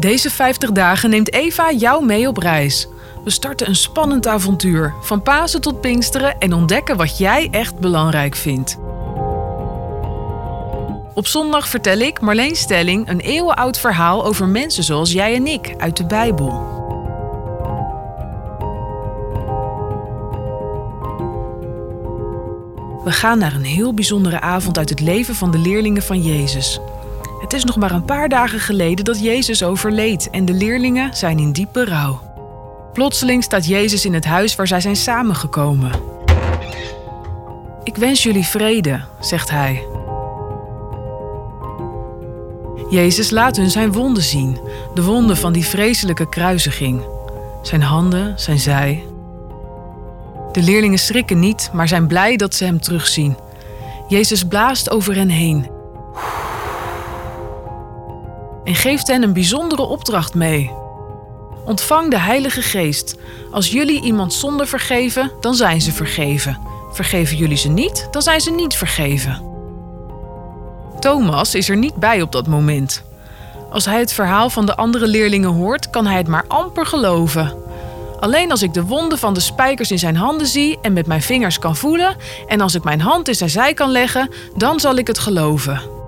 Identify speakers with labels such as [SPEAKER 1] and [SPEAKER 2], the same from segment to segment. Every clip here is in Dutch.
[SPEAKER 1] Deze 50 dagen neemt Eva jou mee op reis. We starten een spannend avontuur, van Pasen tot Pinksteren en ontdekken wat jij echt belangrijk vindt. Op zondag vertel ik, Marleen Stelling, een eeuwenoud verhaal over mensen zoals jij en ik uit de Bijbel. We gaan naar een heel bijzondere avond uit het leven van de leerlingen van Jezus. Het is nog maar een paar dagen geleden dat Jezus overleed en de leerlingen zijn in diepe rouw. Plotseling staat Jezus in het huis waar zij zijn samengekomen. Ik wens jullie vrede, zegt hij. Jezus laat hun zijn wonden zien, de wonden van die vreselijke kruisiging. Zijn handen, zijn zij. De leerlingen schrikken niet, maar zijn blij dat ze hem terugzien. Jezus blaast over hen heen en geeft hen een bijzondere opdracht mee. Ontvang de Heilige Geest. Als jullie iemand zonde vergeven, dan zijn ze vergeven. Vergeven jullie ze niet, dan zijn ze niet vergeven. Thomas is er niet bij op dat moment. Als hij het verhaal van de andere leerlingen hoort, kan hij het maar amper geloven. Alleen als ik de wonden van de spijkers in zijn handen zie en met mijn vingers kan voelen, en als ik mijn hand in zijn zij kan leggen, dan zal ik het geloven.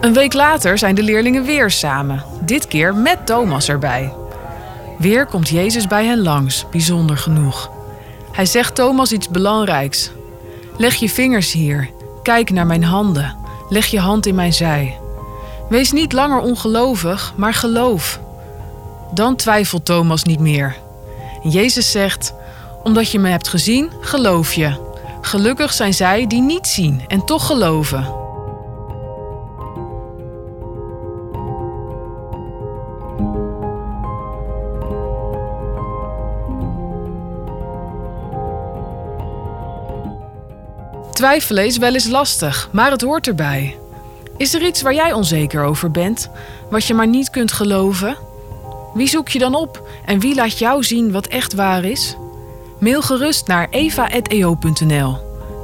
[SPEAKER 1] Een week later zijn de leerlingen weer samen, dit keer met Thomas erbij. Weer komt Jezus bij hen langs, bijzonder genoeg. Hij zegt Thomas iets belangrijks. Leg je vingers hier, kijk naar mijn handen, leg je hand in mijn zij. Wees niet langer ongelovig, maar geloof. Dan twijfelt Thomas niet meer. Jezus zegt: Omdat je me hebt gezien, geloof je. Gelukkig zijn zij die niet zien en toch geloven. Twijfelen is wel eens lastig, maar het hoort erbij. Is er iets waar jij onzeker over bent, wat je maar niet kunt geloven? Wie zoek je dan op en wie laat jou zien wat echt waar is? Mail gerust naar eva.eo.nl.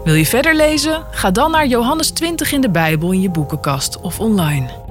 [SPEAKER 1] Wil je verder lezen? Ga dan naar Johannes 20 in de Bijbel in je boekenkast of online.